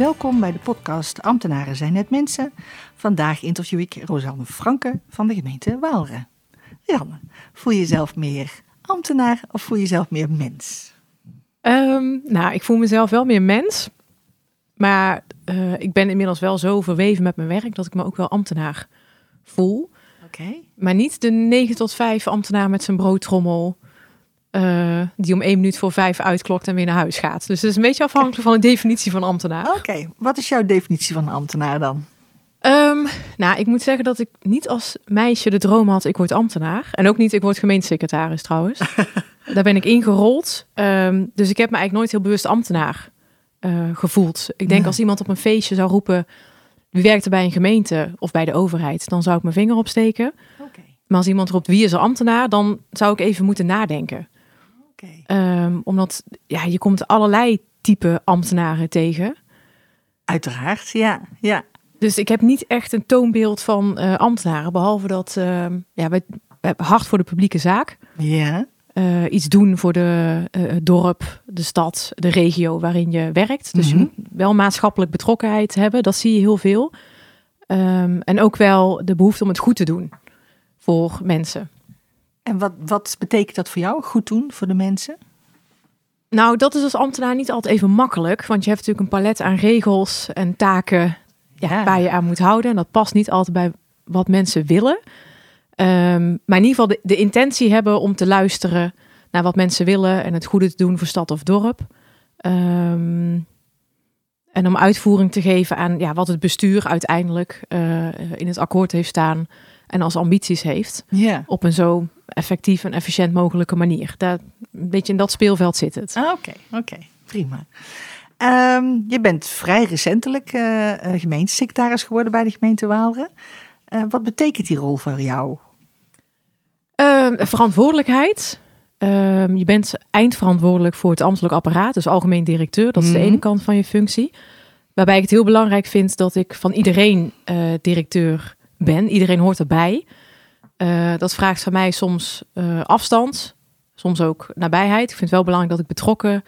Welkom bij de podcast Ambtenaren zijn net mensen. Vandaag interview ik Rosanne Franke van de gemeente Waalre. Rosanne, voel je jezelf meer ambtenaar of voel je jezelf meer mens? Ehm, nou, ik voel mezelf wel meer mens. Maar uh, ik ben inmiddels wel zo verweven met mijn werk dat ik me ook wel ambtenaar voel. Oké. Maar niet de 9 tot 5 ambtenaar met zijn broodtrommel. Uh, die om één minuut voor vijf uitklokt en weer naar huis gaat. Dus het is een beetje afhankelijk van de definitie van ambtenaar. Oké, wat is jouw definitie van een ambtenaar dan? Um, nou, ik moet zeggen dat ik niet als meisje de droom had, ik word ambtenaar. En ook niet, ik word gemeentesecretaris trouwens. Daar ben ik ingerold. Um, dus ik heb me eigenlijk nooit heel bewust ambtenaar uh, gevoeld. Ik denk als iemand op een feestje zou roepen, wie werkt er bij een gemeente of bij de overheid, dan zou ik mijn vinger opsteken. Okay. Maar als iemand roept, wie is er ambtenaar, dan zou ik even moeten nadenken. Okay. Um, omdat ja, je komt allerlei type ambtenaren tegen. Uiteraard, ja. ja. Dus ik heb niet echt een toonbeeld van uh, ambtenaren, behalve dat uh, ja, we, hard voor de publieke zaak. Ja. Uh, iets doen voor de het dorp, de stad, de regio waarin je werkt. Dus mm -hmm. je moet wel maatschappelijk betrokkenheid hebben, dat zie je heel veel. Um, en ook wel de behoefte om het goed te doen voor mensen. En wat, wat betekent dat voor jou, goed doen voor de mensen? Nou, dat is als ambtenaar niet altijd even makkelijk. Want je hebt natuurlijk een palet aan regels en taken ja, ja. waar je aan moet houden. En dat past niet altijd bij wat mensen willen. Um, maar in ieder geval de, de, intentie hebben om te luisteren naar wat mensen willen. En het goede te doen voor stad of dorp. Um, en om uitvoering te geven aan ja, wat het bestuur uiteindelijk uh, in het akkoord heeft staan. En als ambities heeft. Ja. Op een zo effectief en efficiënt mogelijke manier. Daar, een beetje in dat speelveld zit het. Oké, okay, oké, okay, prima. Um, je bent vrij recentelijk uh, gemeentesecretaris geworden bij de gemeente Waalre. Uh, wat betekent die rol voor jou? Uh, verantwoordelijkheid. Ehm, je bent eindverantwoordelijk voor het ambtelijk apparaat, dus algemeen directeur. Dat is mm. de ene kant van je functie. Waarbij ik het heel belangrijk vind dat ik van iedereen directeur ben. Iedereen hoort erbij. Uh, dat vraagt van mij soms uh, afstand, soms ook nabijheid. Ik vind het wel belangrijk dat ik betrokken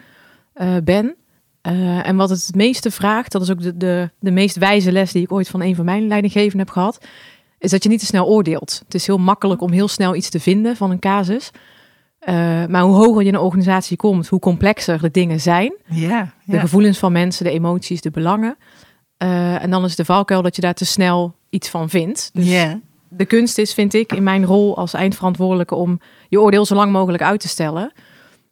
uh, ben. en wat het het meeste vraagt, dat is ook de, de, de meest wijze les die ik ooit van een van mijn leidinggevenden heb gehad, is dat je niet te snel oordeelt. Het is heel makkelijk om heel snel iets te vinden van een casus. maar hoe hoger je in een organisatie komt, hoe complexer de dingen zijn. Ja. De gevoelens van mensen, de emoties, de belangen. en dan is de valkuil dat je daar te snel iets van vindt. Dus yeah. De kunst is, vind ik, in mijn rol als eindverantwoordelijke om je oordeel zo lang mogelijk uit te stellen.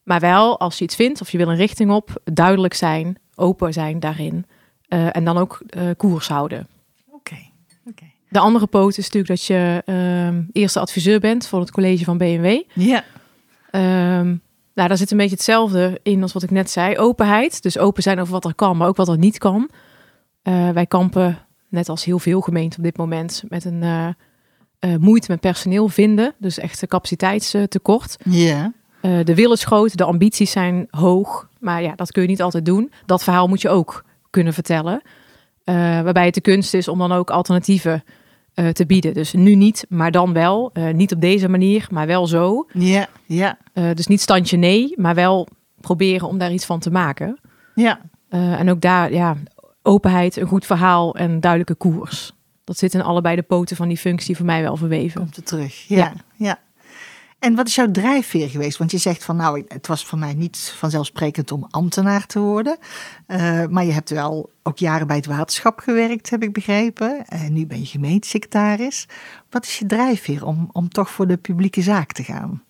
Maar wel, als je iets vindt of je wil een richting op, duidelijk zijn, open zijn daarin. Uh, en dan ook uh, koers houden. Oké. Okay. Okay. De andere poot is natuurlijk dat je uh, eerste adviseur bent voor het college van BMW. Ja. Um, nou, daar zit een beetje hetzelfde in als wat ik net zei. Openheid. Dus open zijn over wat er kan, maar ook wat er niet kan. Uh, wij kampen net als heel veel gemeenten op dit moment, met een uh, uh, moeite met personeel vinden. Dus echt een capaciteitstekort. Ja. Uh, de wil is groot, de ambities zijn hoog. Maar ja, dat kun je niet altijd doen. Dat verhaal moet je ook kunnen vertellen. waarbij het de kunst is om dan ook alternatieven te bieden. Dus nu niet, maar dan wel. niet op deze manier, maar wel zo. Ja, ja. dus niet standje nee, maar wel proberen om daar iets van te maken. Ja. en ook daar, ja, openheid, een goed verhaal en duidelijke koers. Dat zit in allebei de poten van die functie voor mij wel verweven. Komt er terug, ja, ja. ja. En wat is jouw drijfveer geweest? Want je zegt van nou, het was voor mij niet vanzelfsprekend om ambtenaar te worden. Uh, maar je hebt wel ook jaren bij het waterschap gewerkt, heb ik begrepen. En nu ben je gemeentesecretaris. Wat is je drijfveer om, om toch voor de publieke zaak te gaan?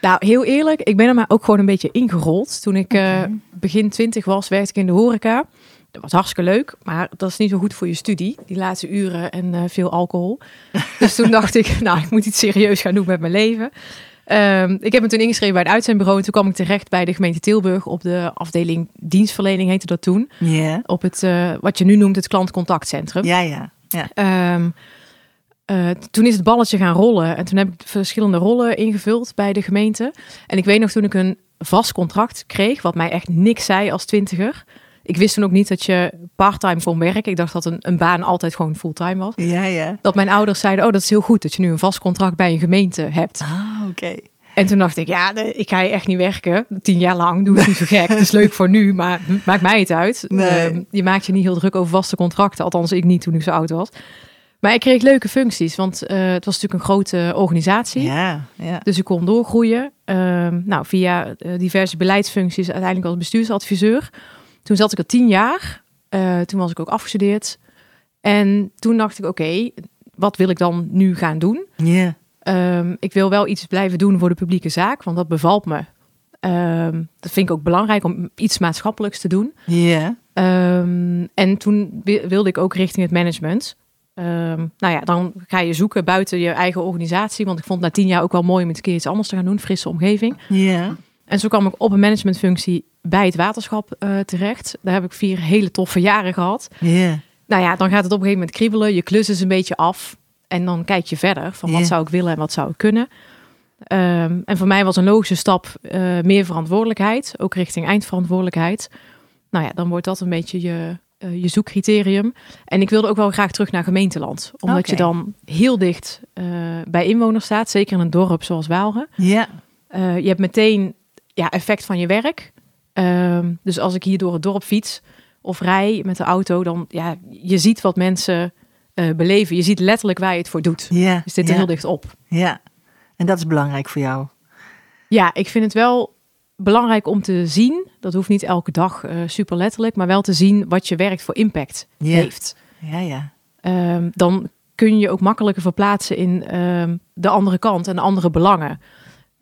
Nou, heel eerlijk, ik ben er maar ook gewoon een beetje ingerold. Toen ik okay. uh, begin twintig was, werkte ik in de horeca. Dat was hartstikke leuk, maar dat is niet zo goed voor je studie, die laatste uren en eh, veel alcohol. dus toen dacht ik, nou, ik moet iets serieus gaan doen met mijn leven. Ehm, ik heb me toen ingeschreven bij het uitzendbureau en toen kwam ik terecht bij de gemeente Tilburg op de afdeling dienstverlening heette dat toen. Ja. Op het, eh, wat je nu noemt het klantcontactcentrum. Ja, ja. ja. Ehm, eh, toen is het balletje gaan rollen en toen heb ik verschillende rollen ingevuld bij de gemeente. En ik weet nog toen ik een vast contract kreeg, wat mij echt niks zei als twintiger. Ik wist toen ook niet dat je parttime kon werken. Ik dacht dat een, een baan altijd gewoon fulltime was. Ja, ja. Dat mijn ouders zeiden, oh dat is heel goed dat je nu een vast contract bij een gemeente hebt. Ah, oké. En toen dacht ik, ja, ik ga hier echt niet werken. Tien jaar lang, doe het niet zo gek. Het is leuk voor nu, maar maakt mij het uit. Nee. Ehm, je maakt je niet heel druk over vaste contracten. Althans, ik niet toen ik zo oud was. Maar ik kreeg leuke functies, want eh, het was natuurlijk een grote organisatie. Ja, ja. Dus ik kon doorgroeien. Ehm, nou, via eh, diverse beleidsfuncties, uiteindelijk als bestuursadviseur. Toen zat ik er tien jaar. Eh, toen was ik ook afgestudeerd. En toen dacht ik, oké, wat wil ik dan nu gaan doen? Ja. Ehm, ik wil wel iets blijven doen voor de publieke zaak, want dat bevalt me. Ehm, dat vind ik ook belangrijk om iets maatschappelijks te doen. Ja. Ehm, en toen wi- wilde ik ook richting het management. Ehm, nou ja, dan ga je zoeken buiten je eigen organisatie. Want ik vond na tien jaar ook wel mooi om eens een keer iets anders te gaan doen. Frisse omgeving. Ja. En zo kwam ik op een managementfunctie bij het waterschap eh, terecht. Daar heb ik vier hele toffe jaren gehad. Ja. Nou ja, dan gaat het op een gegeven moment kriebelen. Je klus is een beetje af. En dan kijk je verder van wat zou ik willen en wat zou ik kunnen. Ehm, en voor mij was een logische stap eh, meer verantwoordelijkheid. Ook richting eindverantwoordelijkheid. Nou ja, dan wordt dat een beetje je, eh, je zoekcriterium. En ik wilde ook wel graag terug naar gemeenteland. Omdat je dan heel dicht bij inwoners staat. Zeker in een dorp zoals Waalre. Ja. Je hebt meteen ja, effect van je werk. Ehm, dus als ik hier door het dorp fiets of rij met de auto, dan ja, je ziet wat mensen eh, beleven. Je ziet letterlijk waar je het voor doet. Ja. Zit er ja. heel dicht op. Ja. En dat is belangrijk voor jou. Ja, ik vind het wel belangrijk om te zien. Dat hoeft niet elke dag eh, super letterlijk, maar wel te zien wat je werk voor impact heeft. Ja, ja. Ehm, dan kun je je ook makkelijker verplaatsen in ehm, de andere kant en de andere belangen.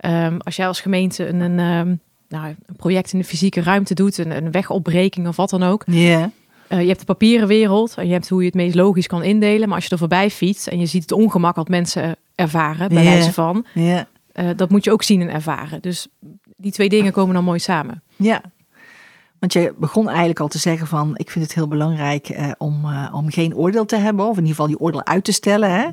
Ehm, als jij als gemeente een, een, ehm, nou, een project in de fysieke ruimte doet, een, een wegopbreking of wat dan ook. Eh, je hebt de papieren wereld en je hebt hoe je het meest logisch kan indelen. Maar als je er voorbij fietst en je ziet het ongemak wat mensen ervaren, bij wijze van, eh, dat moet je ook zien en ervaren. Dus die twee dingen komen dan mooi samen. Ja. Want je begon eigenlijk al te zeggen van, ik vind het heel belangrijk eh, om, eh, om geen oordeel te hebben, of in ieder geval die oordeel uit te stellen. Hè?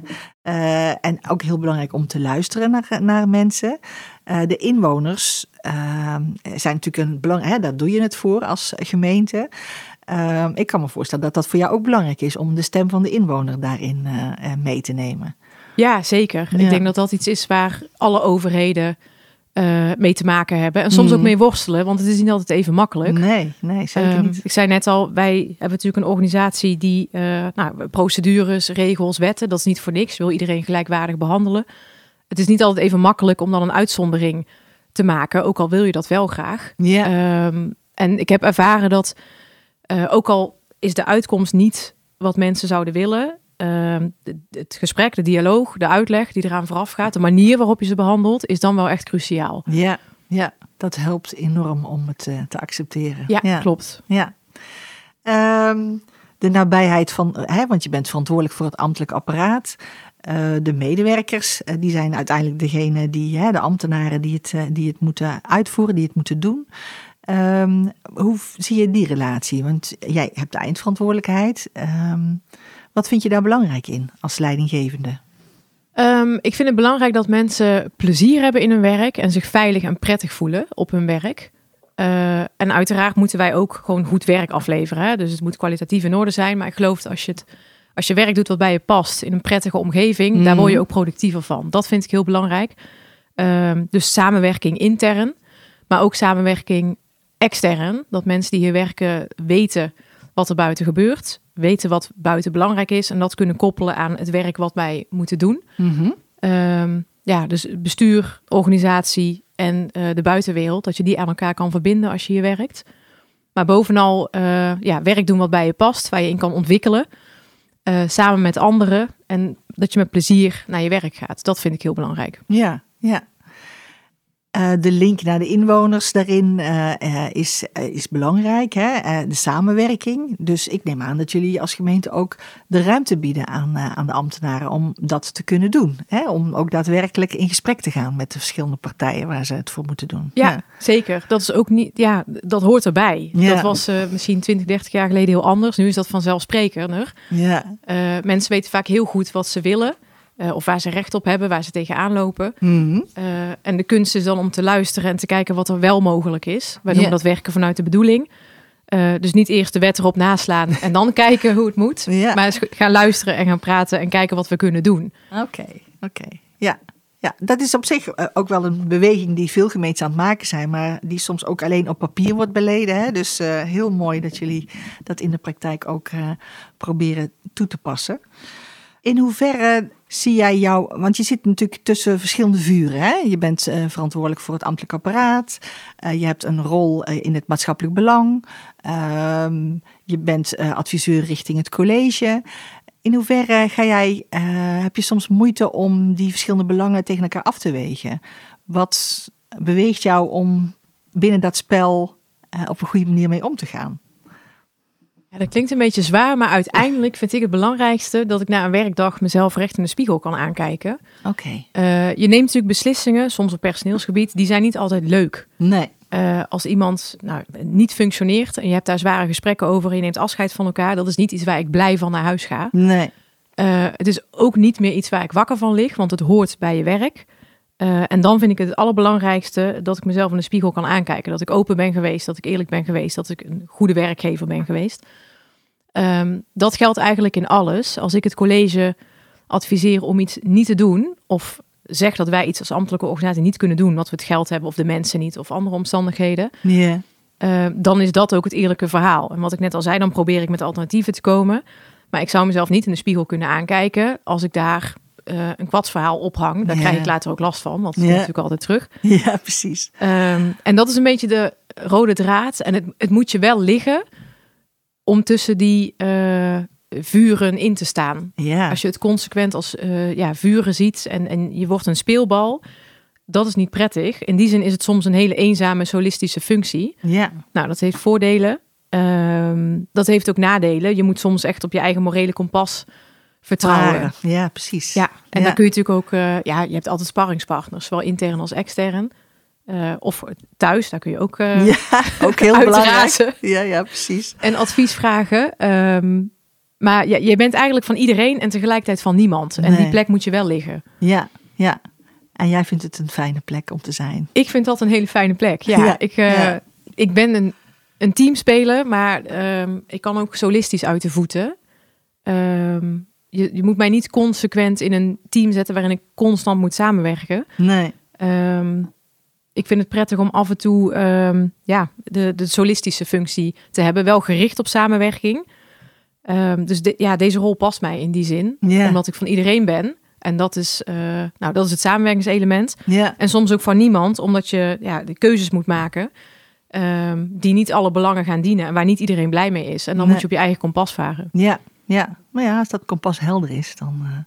Eh, en ook heel belangrijk om te luisteren naar, naar mensen. De inwoners eh, zijn natuurlijk een belang, hè, daar doe je het voor als gemeente. Eh, ik kan me voorstellen dat dat voor jou ook belangrijk is om de stem van de inwoner daarin mee te nemen. Ja, zeker. Ja. Ik denk dat dat iets is waar alle overheden eh, mee te maken hebben. En soms ook mee worstelen, want het is niet altijd even makkelijk. Nee, nee, zeker Ehm, niet. ik zei net al, wij hebben natuurlijk een organisatie die eh, nou, procedures, regels, wetten, dat is niet voor niks. Wil iedereen gelijkwaardig behandelen. Het is niet altijd even makkelijk om dan een uitzondering te maken, ook al wil je dat wel graag. Ja, Ehm, en ik heb ervaren dat, eh, ook al is de uitkomst niet wat mensen zouden willen, ehm, het gesprek, de dialoog, de uitleg die eraan vooraf gaat, de manier waarop je ze behandelt, is dan wel echt cruciaal. ja, ja, dat helpt enorm om het eh, te accepteren. Ja, klopt. Ja. Ehm, de nabijheid van, hè, want je bent verantwoordelijk voor het ambtelijk apparaat. Eh, de medewerkers, eh, die zijn uiteindelijk degene die, hè, de ambtenaren die het, eh, die het moeten uitvoeren, die het moeten doen. Ehm, hoe zie je die relatie? Want jij hebt de eindverantwoordelijkheid. Ehm, wat vind je daar belangrijk in als leidinggevende? Ehm, ik vind het belangrijk dat mensen plezier hebben in hun werk en zich veilig en prettig voelen op hun werk. Eh, en uiteraard moeten wij ook gewoon goed werk afleveren. Hè? Dus het moet kwalitatief in orde zijn. Maar ik geloof dat als je, het, als je werk doet wat bij je past in een prettige omgeving, daar Mhm. word je ook productiever van. Dat vind ik heel belangrijk. Ehm, dus samenwerking intern, maar ook samenwerking extern. Dat mensen die hier werken weten wat er buiten gebeurt, weten wat buiten belangrijk is en dat kunnen koppelen aan het werk wat wij moeten doen. Ehm, ja, dus bestuur, organisatie en eh, de buitenwereld, dat je die aan elkaar kan verbinden als je hier werkt. Maar bovenal eh, ja, werk doen wat bij je past, waar je in kan ontwikkelen, eh, samen met anderen en dat je met plezier naar je werk gaat. Dat vind ik heel belangrijk. Ja, ja. Uh, de link naar de inwoners daarin uh, is, is belangrijk, hè? de samenwerking. Dus ik neem aan dat jullie als gemeente ook de ruimte bieden aan, aan de ambtenaren om dat te kunnen doen. Hè? Om ook daadwerkelijk in gesprek te gaan met de verschillende partijen waar ze het voor moeten doen. Ja, ja. zeker. Dat is ook niet, ja, dat hoort erbij. Ja. Dat was misschien 20, 30 jaar geleden heel anders. Nu is dat vanzelfsprekender. Ja. mensen weten vaak heel goed wat ze willen. Uh, of waar ze recht op hebben, waar ze tegenaan lopen. Mm -hmm. uh, en de kunst is dan om te luisteren en te kijken wat er wel mogelijk is. Wij doen dat werken vanuit de bedoeling. Uh, dus niet eerst de wet erop naslaan en dan kijken hoe het moet. Maar eens gaan luisteren en gaan praten en kijken wat we kunnen doen. Oké, oké. Ja. ja, dat is op zich ook wel een beweging die veel gemeenten aan het maken zijn. Maar die soms ook alleen op papier wordt beleden. Hè? Dus heel mooi dat jullie dat in de praktijk ook proberen toe te passen. In hoeverre zie jij jou, want je zit natuurlijk tussen verschillende vuren. Hè? Je bent uh, verantwoordelijk voor het ambtelijk apparaat. Uh, je hebt een rol uh, in het maatschappelijk belang. Ehm, je bent adviseur richting het college. In hoeverre ga jij, heb je soms moeite om die verschillende belangen tegen elkaar af te wegen? Wat beweegt jou om binnen dat spel op een goede manier mee om te gaan? Ja, dat klinkt een beetje zwaar, maar uiteindelijk vind ik het belangrijkste dat ik na een werkdag mezelf recht in de spiegel kan aankijken. Oké. Eh, je neemt natuurlijk beslissingen, soms op personeelsgebied, die zijn niet altijd leuk. Nee. Uh, als iemand nou, niet functioneert en je hebt daar zware gesprekken over en je neemt afscheid van elkaar, dat is niet iets waar ik blij van naar huis ga. Nee. Uh, het is ook niet meer iets waar ik wakker van lig, want het hoort bij je werk. Uh, en dan vind ik het, het allerbelangrijkste dat ik mezelf in de spiegel kan aankijken. Dat ik open ben geweest, dat ik eerlijk ben geweest, dat ik een goede werkgever ben geweest. Um, dat geldt eigenlijk in alles. Als ik het college adviseer om iets niet te doen, of zeg dat wij iets als ambtelijke organisatie niet kunnen doen, wat we het geld hebben of de mensen niet of andere omstandigheden, yeah. uh, dan is dat ook het eerlijke verhaal. En wat ik net al zei, dan probeer ik met alternatieven te komen. Maar ik zou mezelf niet in de spiegel kunnen aankijken als ik daar uh, een kwadsverhaal ophang. Daar krijg ik later ook last van, want het komt natuurlijk altijd terug. Ja, precies. Um, en dat is een beetje de rode draad. En het, het moet je wel liggen om tussen die uh, vuren in te staan. Ja. Als je het consequent als uh, ja, vuren ziet en, en je wordt een speelbal, dat is niet prettig. In die zin is het soms een hele eenzame solistische functie. Ja. Nou, dat heeft voordelen. Um, dat heeft ook nadelen. Je moet soms echt op je eigen morele kompas vertrouwen. Ja, precies. Ja, en ja. dan kun je natuurlijk ook, uh, ja, je hebt altijd sparringspartners, zowel intern als extern. Uh, of thuis, daar kun je ook, uh, ja, ook heel belangrijk. Ja, ja, precies. En advies vragen. Um, maar ja, je bent eigenlijk van iedereen en tegelijkertijd van niemand. En nee. die plek moet je wel liggen. Ja, ja. En jij vindt het een fijne plek om te zijn? Ik vind dat een hele fijne plek. Ja, ja ik, uh, ja. ik ben een, een teamspeler, maar um, ik kan ook solistisch uit de voeten. Um, je, je moet mij niet consequent in een team zetten waarin ik constant moet samenwerken. Nee. Um, ik vind het prettig om af en toe um, ja, de, de solistische functie te hebben. Wel gericht op samenwerking. Um, dus de, ja, deze rol past mij in die zin. Yeah. Omdat ik van iedereen ben. En dat is, uh, nou, dat is het samenwerkingselement. Yeah. En soms ook van niemand, omdat je ja, de keuzes moet maken. Um, die niet alle belangen gaan dienen. En waar niet iedereen blij mee is. En dan nee. moet je op je eigen kompas varen. Ja, ja. Maar ja, als dat kompas helder is, dan uh,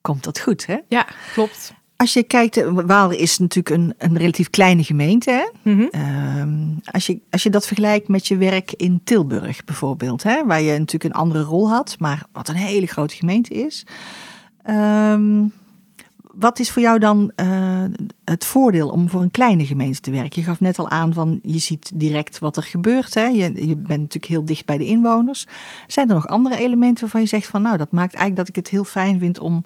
komt dat goed, hè? Ja, klopt. Als je kijkt, Waalre is natuurlijk een, een relatief kleine gemeente. Hè? Mm -hmm. um, als, je, als je dat vergelijkt met je werk in Tilburg bijvoorbeeld, hè? waar je natuurlijk een andere rol had, maar wat een hele grote gemeente is. Um, wat is voor jou dan uh, het voordeel om voor een kleine gemeente te werken? Je gaf net al aan van je ziet direct wat er gebeurt. Hè? Je, je bent natuurlijk heel dicht bij de inwoners. Zijn er nog andere elementen waarvan je zegt van nou dat maakt eigenlijk dat ik het heel fijn vind om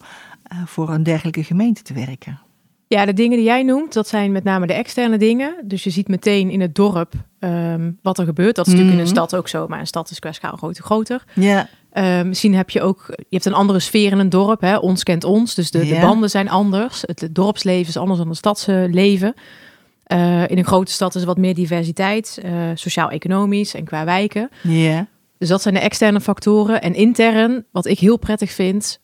uh, voor een dergelijke gemeente te werken? Ja, de dingen die jij noemt, dat zijn met name de externe dingen. Dus je ziet meteen in het dorp um, wat er gebeurt. Dat is mm -hmm. natuurlijk in een stad ook zo, maar een stad is qua schaal groter groter. Ja. Uh, misschien heb je ook, je hebt een andere sfeer in een dorp. Hè? Ons kent ons, dus de, ja. de banden zijn anders. Het, het, dorpsleven is anders dan het stadsleven. Uh, in een grote stad is er wat meer diversiteit, uh, sociaal-economisch en qua wijken. Ja. Dus dat zijn de externe factoren. En intern, wat ik heel prettig vind,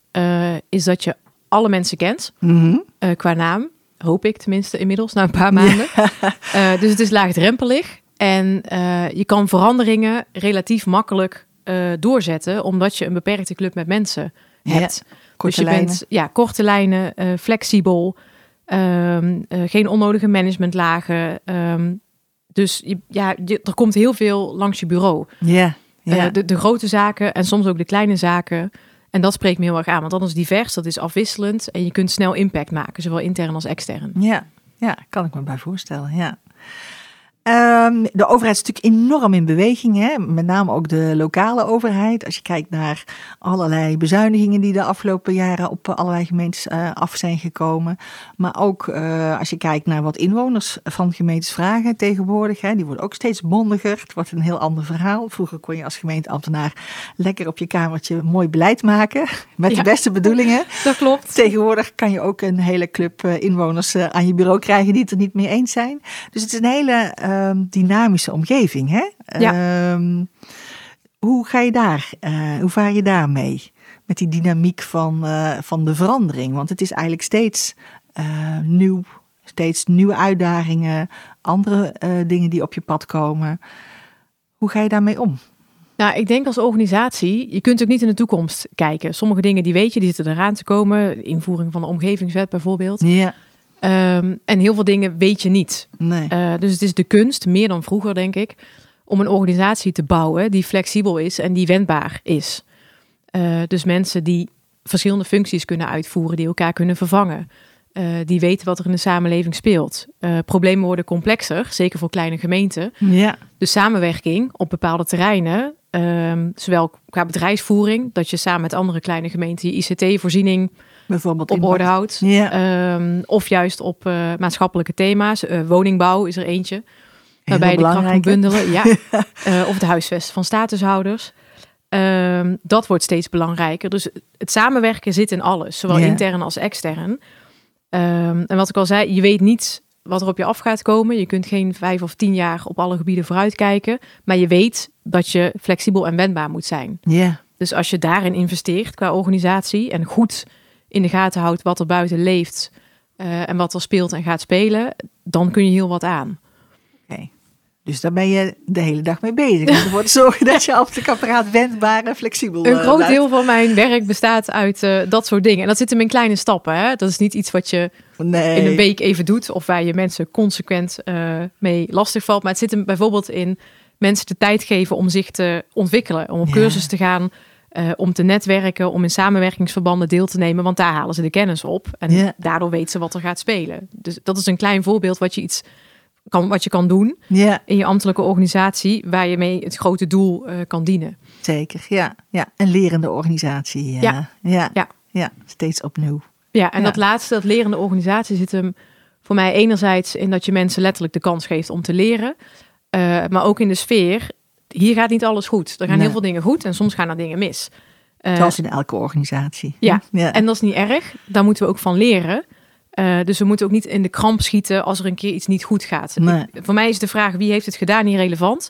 is dat je alle mensen kent, mm -hmm. qua naam. Hoop ik tenminste inmiddels, na een paar maanden. Ja. dus het is laagdrempelig. En je kan veranderingen relatief makkelijk uh, doorzetten, omdat je een beperkte club met mensen hebt. Ja, korte dus je lijnen. bent ja, korte lijnen, uh, flexibel. Ehm, eh, geen onnodige managementlagen. Ehm, dus je, ja, je- er komt heel veel langs je bureau. Ja, ja. Eh, de, de grote zaken en soms ook de kleine zaken. En dat spreekt me heel erg aan. Want dat is divers, dat is afwisselend. En je kunt snel impact maken, zowel intern als extern. Ja, ja, kan ik me bij voorstellen. Ja. Ehm, de overheid is natuurlijk enorm in beweging, hè? met name ook de lokale overheid. Als je kijkt naar allerlei bezuinigingen die de afgelopen jaren op allerlei gemeentes eh, af zijn gekomen. Maar ook eh, als je kijkt naar wat inwoners van gemeentes vragen tegenwoordig. Hè? Die worden ook steeds mondiger. Het wordt een heel ander verhaal. Vroeger kon je als gemeenteambtenaar lekker op je kamertje mooi beleid maken. Met Ja. de beste bedoelingen. Dat klopt. Tegenwoordig kan je ook een hele club eh, inwoners aan je bureau krijgen die het er niet mee eens zijn. Dus het is een hele ehm, dynamische omgeving. Hè? Ehm, hoe ga je daar, eh, hoe vaar je daar mee? Met die dynamiek van, eh, van de verandering. Want het is eigenlijk steeds eh, nieuw, steeds nieuwe uitdagingen, andere dingen die op je pad komen. Hoe ga je daarmee om? Nou, ik denk als organisatie, je kunt ook niet in de toekomst kijken. Sommige dingen die weet je, die zitten eraan te komen. De invoering van de omgevingswet bijvoorbeeld. Ja, Ehm, en heel veel dingen weet je niet. nee. Eh, dus het is de kunst, meer dan vroeger denk ik, om een organisatie te bouwen die flexibel is en die wendbaar is. Eh, dus mensen die verschillende functies kunnen uitvoeren, die elkaar kunnen vervangen. Eh, die weten wat er in de samenleving speelt. Problemen worden complexer, zeker voor kleine gemeenten. ja, De samenwerking op bepaalde terreinen, ehm, zowel qua bedrijfsvoering, dat je samen met andere kleine gemeenten je ICT-voorziening bijvoorbeeld op orde houdt. Ehm, of juist op eh, maatschappelijke thema's. Eh, woningbouw is er eentje. Waarbij je de kracht moet bundelen. Ja. Eh, of het huisvesten van statushouders. Ehm, dat wordt steeds belangrijker. Dus het samenwerken zit in alles. Zowel intern als extern. En wat ik al zei, je weet niet wat er op je af gaat komen. Je kunt geen vijf of tien jaar op alle gebieden vooruitkijken. Maar je weet dat je flexibel en wendbaar moet zijn. Ja, Dus als je daarin investeert qua organisatie en goed in de gaten houdt wat er buiten leeft eh, en wat er speelt en gaat spelen, dan kun je heel wat aan. oké. Dus daar ben je de hele dag mee bezig. Om ervoor te zorgen dat je op de apparaat wendbaar en flexibel Een eh, groot deel van mijn werk bestaat uit eh, dat soort dingen. En dat zit hem in kleine stappen. Hè? Dat is niet iets wat je Nee. in een week even doet of waar je mensen consequent eh, mee lastig valt. Maar het zit hem bijvoorbeeld in mensen de tijd geven om zich te ontwikkelen, om op Ja. cursus te gaan. om te netwerken, om in samenwerkingsverbanden deel te nemen, want daar halen ze de kennis op. En Ja. daardoor weten ze wat er gaat spelen. Dus dat is een klein voorbeeld wat je iets kan, wat je kan doen Ja, in je ambtelijke organisatie, waar je mee het grote doel eh, kan dienen. zeker. Ja, ja. Een lerende organisatie. Ja, Ja. ja. Ja. ja. steeds opnieuw. Ja, en Ja. dat laatste, dat lerende organisatie, zit hem voor mij enerzijds in dat je mensen letterlijk de kans geeft om te leren, eh, maar ook in de sfeer. Hier gaat niet alles goed. Er gaan Nee. heel veel dingen goed en soms gaan er dingen mis. Eh, Zoals in elke organisatie. ja. ja. En dat is niet erg. Daar moeten we ook van leren. Eh, dus we moeten ook niet in de kramp schieten als er een keer iets niet goed gaat. Nee. Ik- voor mij is de vraag wie heeft het gedaan niet relevant.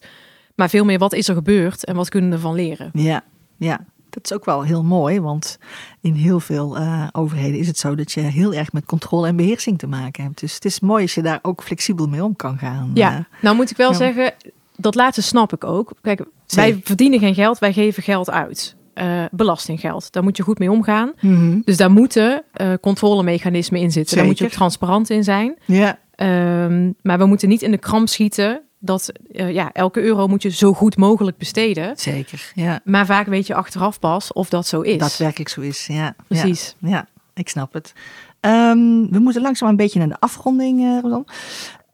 Maar veel meer wat is er gebeurd en wat kunnen we ervan leren. Ja, ja. Dat is ook wel heel mooi, want in heel veel eh, overheden is het zo dat je heel erg met controle en beheersing te maken hebt. Dus het is mooi als je daar ook flexibel mee om kan gaan. Ja, Eh, nou moet ik wel ja. zeggen, dat laatste snap ik ook. Kijk, wij verdienen geen geld, wij geven geld uit. Eh, belastinggeld, daar moet je goed mee omgaan. mhm. Dus daar moeten eh, controlemechanismen in zitten. Daar moet je ook transparant in zijn. Ja, Ehm, maar we moeten niet in de kramp schieten dat eh, ja, elke euro moet je zo goed mogelijk besteden. zeker. Ja, Maar vaak weet je achteraf pas of dat zo is. dat werkelijk zo is. Ja, Precies. Ja, ja, ik snap het. Ehm, we moeten langzaam een beetje naar de afronding, Rodan.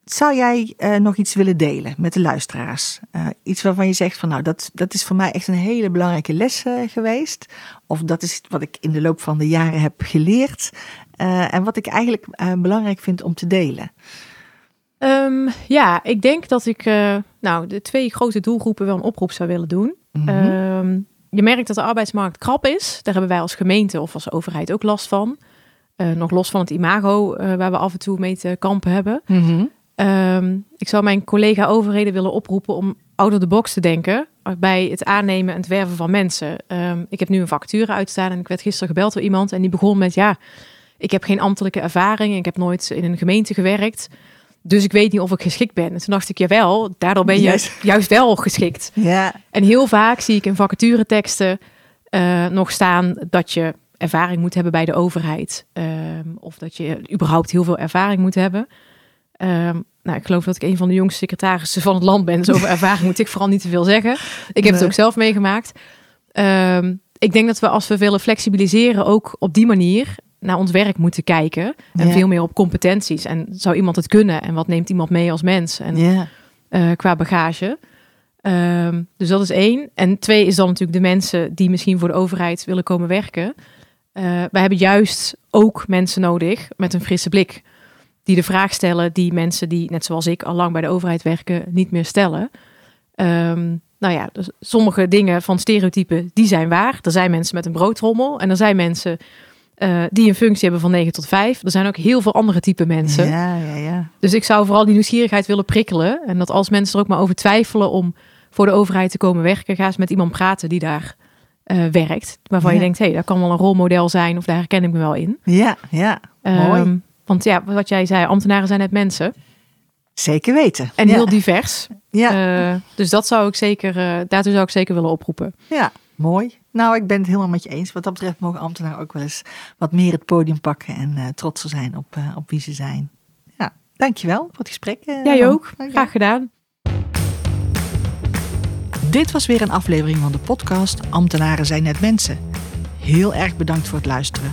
Zou jij eh, nog iets willen delen met de luisteraars? Eh, iets waarvan je zegt van nou, dat, dat is voor mij echt een hele belangrijke les eh, geweest. Of dat is wat ik in de loop van de jaren heb geleerd. En wat ik eigenlijk belangrijk vind om te delen. Ehm, ja, ik denk dat ik nou, de twee grote doelgroepen wel een oproep zou willen doen. Mhm. Ehm, je merkt dat de arbeidsmarkt krap is. Daar hebben wij als gemeente of als overheid ook last van. Nog los van het imago waar we af en toe mee te kampen hebben. Mhm. Ehm, ik zou mijn collega overheden willen oproepen om out of the box te denken bij het aannemen en het werven van mensen. Ehm, ik heb nu een vacature uitstaan en ik werd gisteren gebeld door iemand en die begon met ja, ik heb geen ambtelijke ervaring, ik heb nooit in een gemeente gewerkt, dus ik weet niet of ik geschikt ben. En toen dacht ik, jawel, daardoor ben je Juist. juist wel geschikt. Ja, En heel vaak zie ik in vacatureteksten eh nog staan dat je ervaring moet hebben bij de overheid. Ehm, of dat je überhaupt heel veel ervaring moet hebben. Ehm, nou, ik geloof dat ik een van de jongste secretarissen van het land ben. Dus over ervaring moet ik vooral niet te veel zeggen. Ik heb het ook zelf meegemaakt. Ehm, ik denk dat we als we willen flexibiliseren, ook op die manier naar ons werk moeten kijken. En veel meer op competenties. En zou iemand het kunnen? En wat neemt iemand mee als mens? En Ja. eh, qua bagage. Ehm, dus dat is één. En twee is dan natuurlijk de mensen die misschien voor de overheid willen komen werken. Eh wij hebben juist ook mensen nodig met een frisse blik. Die de vraag stellen die mensen die, net zoals ik, al lang bij de overheid werken, niet meer stellen. Ehm, nou ja, dus sommige dingen van stereotypen, die zijn waar. Er zijn mensen met een broodrommel. En er zijn mensen eh, die een functie hebben van 9 tot 5. Er zijn ook heel veel andere type mensen. Ja, ja, ja. Dus ik zou vooral die nieuwsgierigheid willen prikkelen. En dat als mensen er ook maar over twijfelen om voor de overheid te komen werken, ga eens met iemand praten die daar eh, werkt. Waarvan je denkt, hé, hey, dat kan wel een rolmodel zijn of daar herken ik me wel in. Ja, ja. Mooi. Want ja, wat jij zei, ambtenaren zijn net mensen. Zeker weten. En ja. heel divers. Ja, Eh, dus dat zou ik zeker, eh, daartoe zou ik zeker willen oproepen. ja, mooi. Nou, ik ben het helemaal met je eens. Wat dat betreft mogen ambtenaren ook wel eens wat meer het podium pakken en eh, trotser zijn op, op wie ze zijn. Ja, dankjewel voor het gesprek. Jij ook. Graag gedaan. Dit was weer een aflevering van de podcast Ambtenaren zijn net mensen. Heel erg bedankt voor het luisteren.